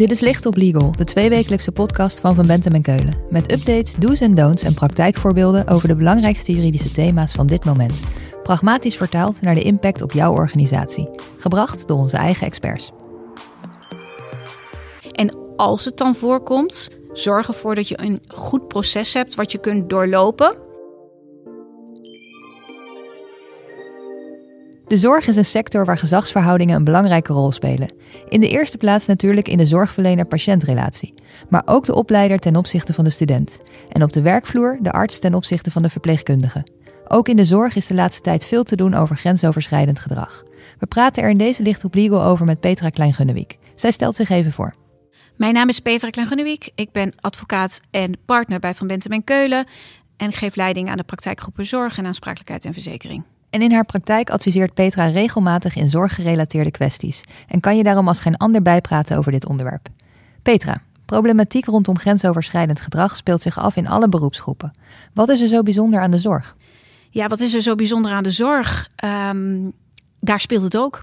Dit is Licht op Legal, de tweewekelijkse podcast van Van Bentem en Keulen. Met updates, do's en don'ts en praktijkvoorbeelden over de belangrijkste juridische thema's van dit moment. Pragmatisch vertaald naar de impact op jouw organisatie. Gebracht door onze eigen experts. En als het dan voorkomt, zorg ervoor dat je een goed proces hebt wat je kunt doorlopen De zorg is een sector waar gezagsverhoudingen een belangrijke rol spelen. In de eerste plaats natuurlijk in de zorgverlener-patiëntrelatie, maar ook de opleider ten opzichte van de student. En op de werkvloer de arts ten opzichte van de verpleegkundige. Ook in de zorg is de laatste tijd veel te doen over grensoverschrijdend gedrag. We praten er in deze Licht op Legal over met Petra Klein-Gunnewiek. Zij stelt zich even voor. Mijn naam is Petra Klein-Gunnewiek. Ik ben advocaat en partner bij Van Bentem en Keulen en geef leiding aan de praktijkgroepen Zorg en Aansprakelijkheid en Verzekering. En in haar praktijk adviseert Petra regelmatig in zorggerelateerde kwesties en kan je daarom als geen ander bijpraten over dit onderwerp. Petra, problematiek rondom grensoverschrijdend gedrag speelt zich af in alle beroepsgroepen. Wat is er zo bijzonder aan de zorg? Ja, wat is er zo bijzonder aan de zorg? Um, daar speelt het ook.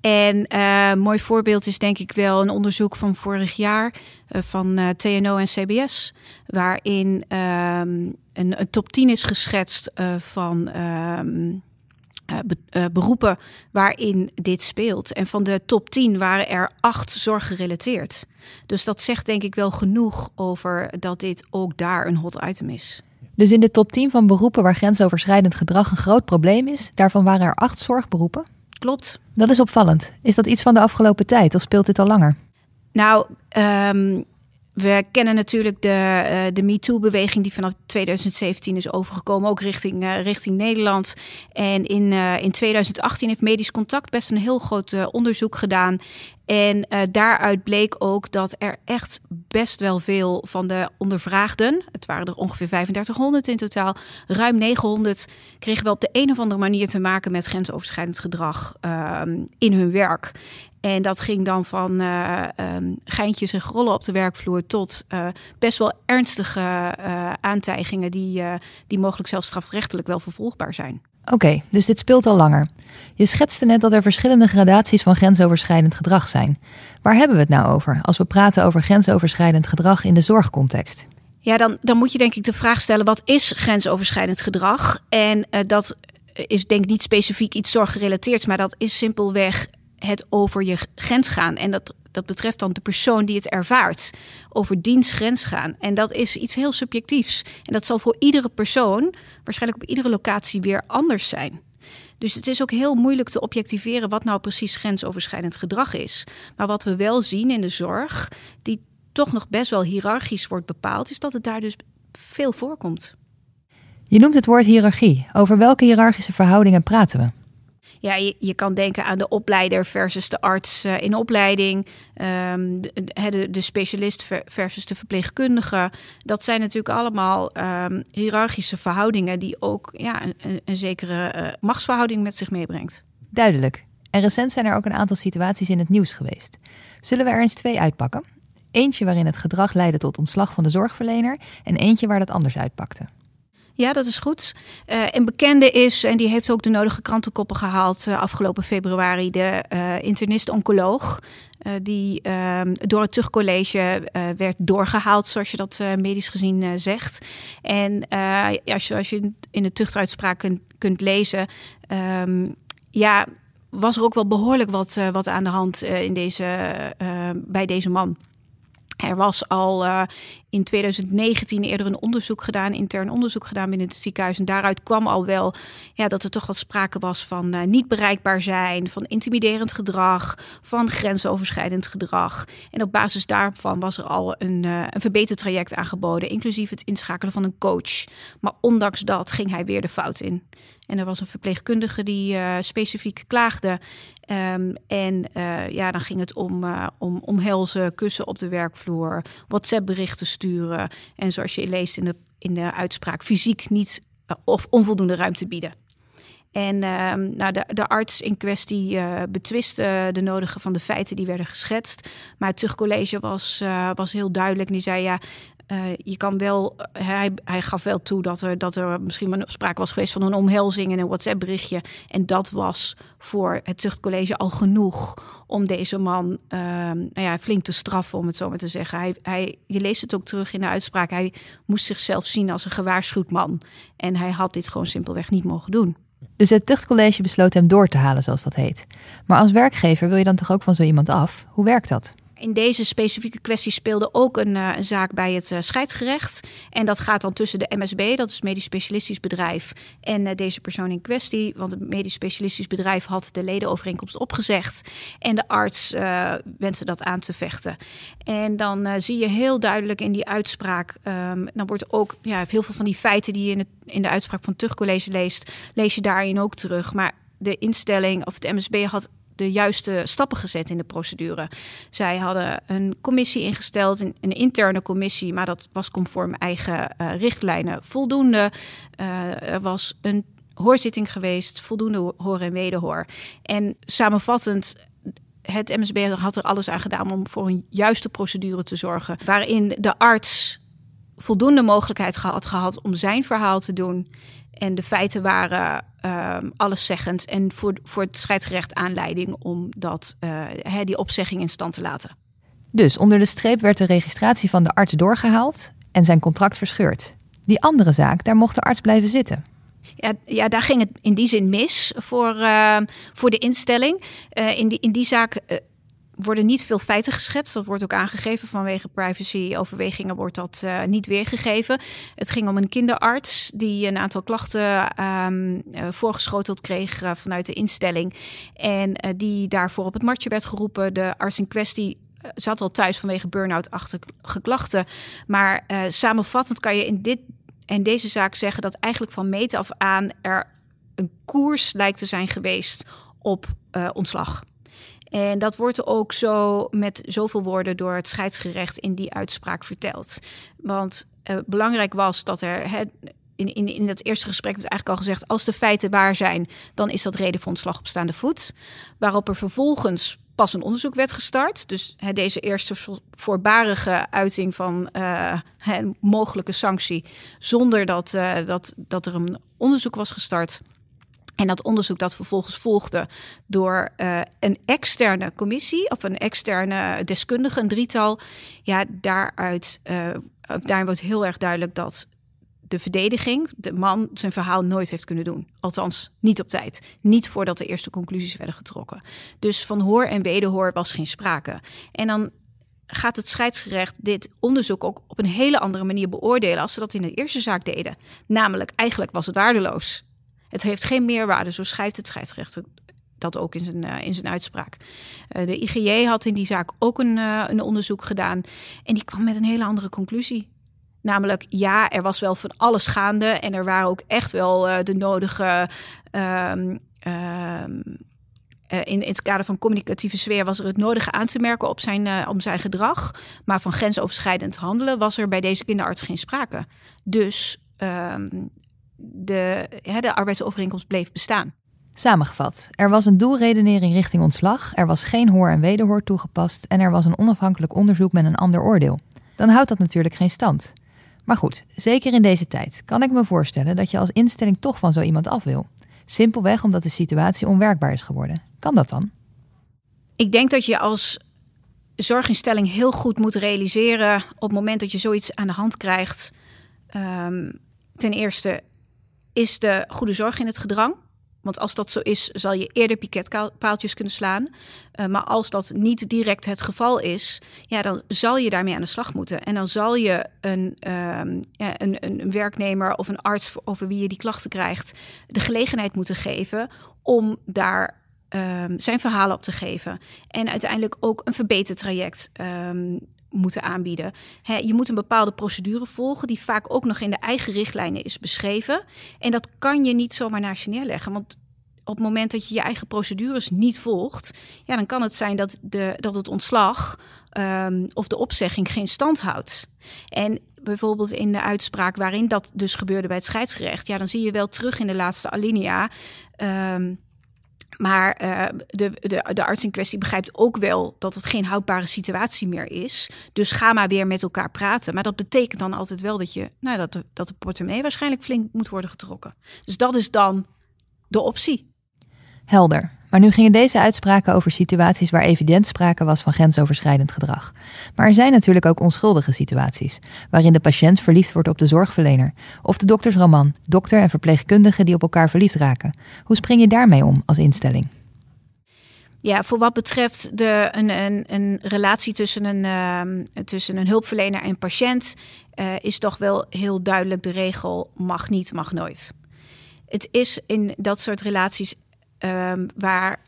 En een mooi voorbeeld is denk ik wel een onderzoek van vorig jaar uh, van uh, TNO en CBS, waarin um, een, een, top 10 is geschetst van be, beroepen waarin dit speelt. En van de top 10 waren er acht zorggerelateerd. Dus dat zegt denk ik wel genoeg over dat dit ook daar een hot item is. Dus in de top 10 van beroepen waar grensoverschrijdend gedrag een groot probleem is, daarvan waren er acht zorgberoepen? Klopt. Dat is opvallend. Is dat iets van de afgelopen tijd of speelt dit al langer? Nou, um, we kennen natuurlijk de, uh, de MeToo-beweging die vanaf 2017 is overgekomen, ook richting, uh, richting Nederland. En in, uh, in 2018 heeft Medisch Contact best een heel groot onderzoek gedaan. En daaruit bleek ook dat er echt best wel veel van de ondervraagden, het waren er ongeveer 3500 in totaal, ruim 900 kregen wel op de een of andere manier te maken met grensoverschrijdend gedrag ehm, in hun werk. En dat ging dan van uh, um, geintjes en grollen op de werkvloer tot uh, best wel ernstige uh, aantijgingen die, die mogelijk zelfs strafrechtelijk wel vervolgbaar zijn. Oké, okay, dus dit speelt al langer. Je schetste net dat er verschillende gradaties van grensoverschrijdend gedrag zijn. Waar hebben we het nou over als we praten over grensoverschrijdend gedrag in de zorgcontext? Ja, dan, dan moet je denk ik de vraag stellen: wat is grensoverschrijdend gedrag? En dat is denk ik niet specifiek iets zorggerelateerd, maar dat is simpelweg het over je grens gaan. En dat, dat betreft dan de persoon die het ervaart. Over diens grens gaan. En dat is iets heel subjectiefs. En dat zal voor iedere persoon, waarschijnlijk op iedere locatie, weer anders zijn. Dus het is ook heel moeilijk te objectiveren wat nou precies grensoverschrijdend gedrag is. Maar wat we wel zien in de zorg, die toch nog best wel hiërarchisch wordt bepaald, is dat het daar dus veel voorkomt. Je noemt het woord hiërarchie. Over welke hiërarchische verhoudingen praten we? Ja, je, kan denken aan de opleider versus de arts uh, in opleiding, um, de, de, specialist versus de verpleegkundige. Dat zijn natuurlijk allemaal um, hiërarchische verhoudingen die ook ja, een, een zekere uh, machtsverhouding met zich meebrengt. Duidelijk. En recent zijn er ook een aantal situaties in het nieuws geweest. Zullen we er eens twee uitpakken? Eentje waarin het gedrag leidde tot ontslag van de zorgverlener en eentje waar dat anders uitpakte. Ja, dat is goed. Uh, een bekende is, en die heeft ook de nodige krantenkoppen gehaald uh, afgelopen februari, de uh, internist-oncoloog. die ehm, door het Tugcollege werd doorgehaald, zoals je dat medisch gezien zegt. En als, je, als je in de tuchtuitspraak kunt, kunt lezen, um, ja, was er ook wel behoorlijk wat, wat aan de hand in deze, bij deze man. Er was al in 2019 eerder een onderzoek gedaan, intern onderzoek gedaan binnen het ziekenhuis. En daaruit kwam al wel ja, dat er toch wat sprake was van uh, niet bereikbaar zijn, van intimiderend gedrag, van grensoverschrijdend gedrag. En op basis daarvan was er al een, uh, een verbetertraject aangeboden, inclusief het inschakelen van een coach. Maar ondanks dat ging hij weer de fout in. En er was een verpleegkundige die uh, specifiek klaagde. Um, en ja, dan ging het om, om omhelzen, kussen op de werkvloer, WhatsApp-berichten En zoals je leest in de, in de uitspraak, fysiek niet of onvoldoende ruimte bieden. En uh, nou, de, de, arts in kwestie uh, betwiste de nodige van de feiten die werden geschetst. Maar het terugcollege was, was heel duidelijk. Die zei ja, Uh, je kan wel, hij, hij gaf wel toe dat er, dat er misschien sprake was geweest van een omhelzing en een WhatsApp-berichtje. En dat was voor het tuchtcollege al genoeg om deze man uh, nou ja, flink te straffen, om het zo maar te zeggen. Hij, hij, je leest het ook terug in de uitspraak. Hij moest zichzelf zien als een gewaarschuwd man. En hij had dit gewoon simpelweg niet mogen doen. Dus het tuchtcollege besloot hem door te halen, zoals dat heet. Maar als werkgever wil je dan toch ook van zo iemand af? Hoe werkt dat? In deze specifieke kwestie speelde ook een, een zaak bij het uh, scheidsgerecht. En dat gaat dan tussen de MSB, dat is medisch specialistisch bedrijf, en uh, deze persoon in kwestie. Want het medisch specialistisch bedrijf had de ledenovereenkomst opgezegd. En de arts wenste dat aan te vechten. En dan zie je heel duidelijk in die uitspraak. Um, dan wordt ook ja, heel veel van die feiten die je in, het, in de uitspraak van het Tuchtcollege leest, lees je daarin ook terug. Maar de instelling of het MSB had de juiste stappen gezet in de procedure. Zij hadden een commissie ingesteld, een, interne commissie, maar dat was conform eigen uh, richtlijnen voldoende. Uh, er was een hoorzitting geweest, voldoende hoor en wederhoor. En samenvattend het MSB had er alles aan gedaan om voor een juiste procedure te zorgen. Waarin de arts voldoende mogelijkheid gehad, gehad om zijn verhaal te doen. En de feiten waren uh, alleszeggend en voor, voor het scheidsrecht aanleiding om dat, uh, die opzegging in stand te laten. Dus onder de streep werd de registratie van de arts doorgehaald en zijn contract verscheurd. Die andere zaak, daar mocht de arts blijven zitten. Ja, ja, daar ging het in die zin mis voor, uh, voor de instelling. Uh, in, die, in die zaak worden niet veel feiten geschetst. Dat wordt ook aangegeven vanwege privacy-overwegingen wordt dat uh, niet weergegeven. Het ging om een kinderarts die een aantal klachten um, uh, voorgeschoteld kreeg uh, vanuit de instelling. En die daarvoor op het matje werd geroepen. De arts in kwestie zat al thuis vanwege burn-out-achtige klachten. Maar samenvattend kan je in, dit, in deze zaak zeggen dat eigenlijk van meten af aan er een koers lijkt te zijn geweest op ontslag. En dat wordt ook zo met zoveel woorden door het scheidsgerecht in die uitspraak verteld. Want uh, belangrijk was dat er. In, in, in het eerste gesprek werd eigenlijk al gezegd: als de feiten waar zijn, dan is dat reden voor ontslag op staande voet. Waarop er vervolgens pas een onderzoek werd gestart. Dus deze eerste voorbarige uiting van een mogelijke sanctie, zonder dat, uh, dat, dat er een onderzoek was gestart. En dat onderzoek dat vervolgens volgde door uh, een externe commissie of een externe deskundige, een drietal. Ja, daaruit, uh, daarin wordt heel erg duidelijk dat de verdediging, de man, zijn verhaal nooit heeft kunnen doen. Althans, niet op tijd. Niet voordat de eerste conclusies werden getrokken. Dus van hoor en wederhoor was geen sprake. En dan gaat het scheidsgerecht dit onderzoek ook op een hele andere manier beoordelen als ze dat in de eerste zaak deden. Namelijk, eigenlijk was het waardeloos. Het heeft geen meerwaarde, zo schrijft het scheidsrecht dat ook in zijn, uh, in zijn uitspraak. Uh, de IGJ had in die zaak ook een, uh, een onderzoek gedaan en die kwam met een hele andere conclusie. Namelijk, ja, er was wel van alles gaande en er waren ook echt wel de nodige. Um, um, in, in, het kader van communicatieve sfeer was er het nodige aan te merken op zijn, op zijn gedrag. Maar van grensoverschrijdend handelen was er bij deze kinderarts geen sprake. Dus um, de, de arbeidsovereenkomst bleef bestaan. Samengevat, er was een doelredenering richting ontslag, er was geen hoor en wederhoor toegepast en er was een onafhankelijk onderzoek met een ander oordeel. Dan houdt dat natuurlijk geen stand. Maar goed, zeker in deze tijd kan ik me voorstellen dat je als instelling toch van zo iemand af wil. Simpelweg omdat de situatie onwerkbaar is geworden. Kan dat dan? Ik denk dat je als zorginstelling heel goed moet realiseren op het moment dat je zoiets aan de hand krijgt. Um, ten eerste, is de goede zorg in het gedrang? Want als dat zo is, zal je eerder piketpaaltjes kunnen slaan. Uh, maar als dat niet direct het geval is, ja, dan zal je daarmee aan de slag moeten. En dan zal je een, um, ja, een, een werknemer of een arts over wie je die klachten krijgt, de gelegenheid moeten geven om daar um, zijn verhalen op te geven. En uiteindelijk ook een verbetertraject um, moeten aanbieden. je moet een bepaalde procedure volgen, die vaak ook nog in de eigen richtlijnen is beschreven. En dat kan je niet zomaar naast je neerleggen. Want op het moment dat je je eigen procedures niet volgt, ja, dan kan het zijn dat, de, dat het ontslag um, of de opzegging geen stand houdt. En bijvoorbeeld in de uitspraak waarin dat dus gebeurde bij het scheidsgerecht, ja, dan zie je wel terug in de laatste alinea. Um, Maar uh, de, de, de arts in kwestie begrijpt ook wel dat het geen houdbare situatie meer is. Dus ga maar weer met elkaar praten. Maar dat betekent dan altijd wel dat, je, nou, dat, de, dat de portemonnee waarschijnlijk flink moet worden getrokken. Dus dat is dan de optie. Helder. Maar nu gingen deze uitspraken over situaties waar evident sprake was van grensoverschrijdend gedrag. Maar er zijn natuurlijk ook onschuldige situaties, waarin de patiënt verliefd wordt op de zorgverlener. Of de doktersroman, dokter en verpleegkundige die op elkaar verliefd raken. Hoe spring je daarmee om als instelling? Ja, voor wat betreft de, een, een, een relatie tussen een, uh, tussen een hulpverlener en patiënt, uh, is toch wel heel duidelijk de regel: mag niet, mag nooit. Het is in dat soort relaties um, waar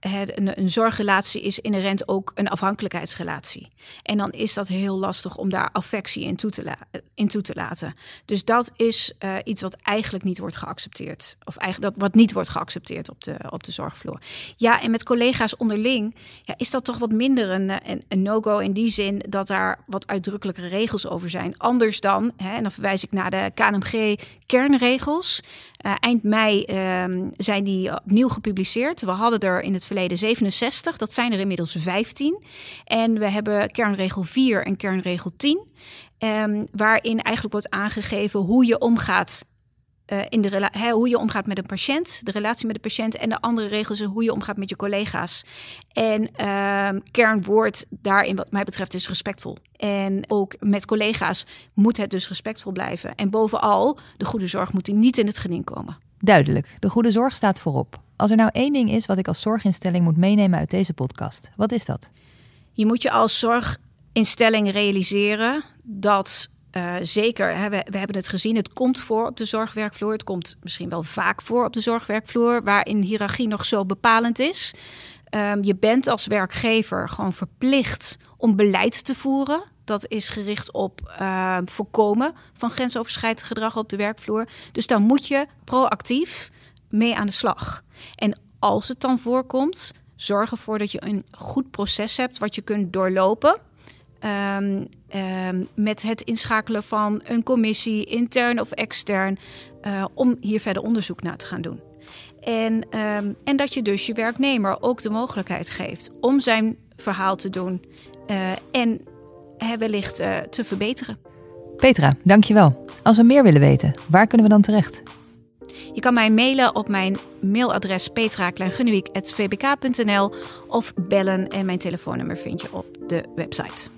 een, een, zorgrelatie is inherent ook een afhankelijkheidsrelatie. En dan is dat heel lastig om daar affectie in toe te, in toe te laten. Dus dat is uh, iets wat eigenlijk niet wordt geaccepteerd. Of eigenlijk dat wat niet wordt geaccepteerd op de, op de zorgvloer. Ja, en met collega's onderling ja, is dat toch wat minder een, een, no-go in die zin dat daar wat uitdrukkelijke regels over zijn. Anders dan, en dan verwijs ik naar de KNMG kernregels. Uh, eind mei um, zijn die opnieuw gepubliceerd. We hadden er in het verleden 67, dat zijn er inmiddels 15. En we hebben kernregel 4 en kernregel 10, um, waarin eigenlijk wordt aangegeven hoe je omgaat uh, in de he, hoe je omgaat met een patiënt, de relatie met de patiënt en de andere regels hoe je omgaat met je collega's. En uh, kernwoord daarin, wat mij betreft, is respectvol. En ook met collega's moet het dus respectvol blijven. En bovenal, de goede zorg moet niet in het geding komen. Duidelijk, de goede zorg staat voorop. Als er nou één ding is wat ik als zorginstelling moet meenemen uit deze podcast, wat is dat? Je moet je als zorginstelling realiseren dat uh, zeker, hè, we, we, hebben het gezien, het komt voor op de zorgwerkvloer. Het komt misschien wel vaak voor op de zorgwerkvloer, waarin hiërarchie nog zo bepalend is. Um, je bent als werkgever gewoon verplicht om beleid te voeren. Dat is gericht op uh, voorkomen van grensoverschrijdend gedrag op de werkvloer. Dus dan moet je proactief mee aan de slag. En als het dan voorkomt, zorg ervoor dat je een goed proces hebt wat je kunt doorlopen. Um, um, met het inschakelen van een commissie, intern of extern, uh, om hier verder onderzoek naar te gaan doen. En, um, en dat je dus je werknemer ook de mogelijkheid geeft om zijn verhaal te doen uh, en wellicht uh, te verbeteren. Petra, dankjewel. Als we meer willen weten, waar kunnen we dan terecht? Je kan mij mailen op mijn mailadres petrakleingunnewiek.vbk.nl of bellen en mijn telefoonnummer vind je op de website.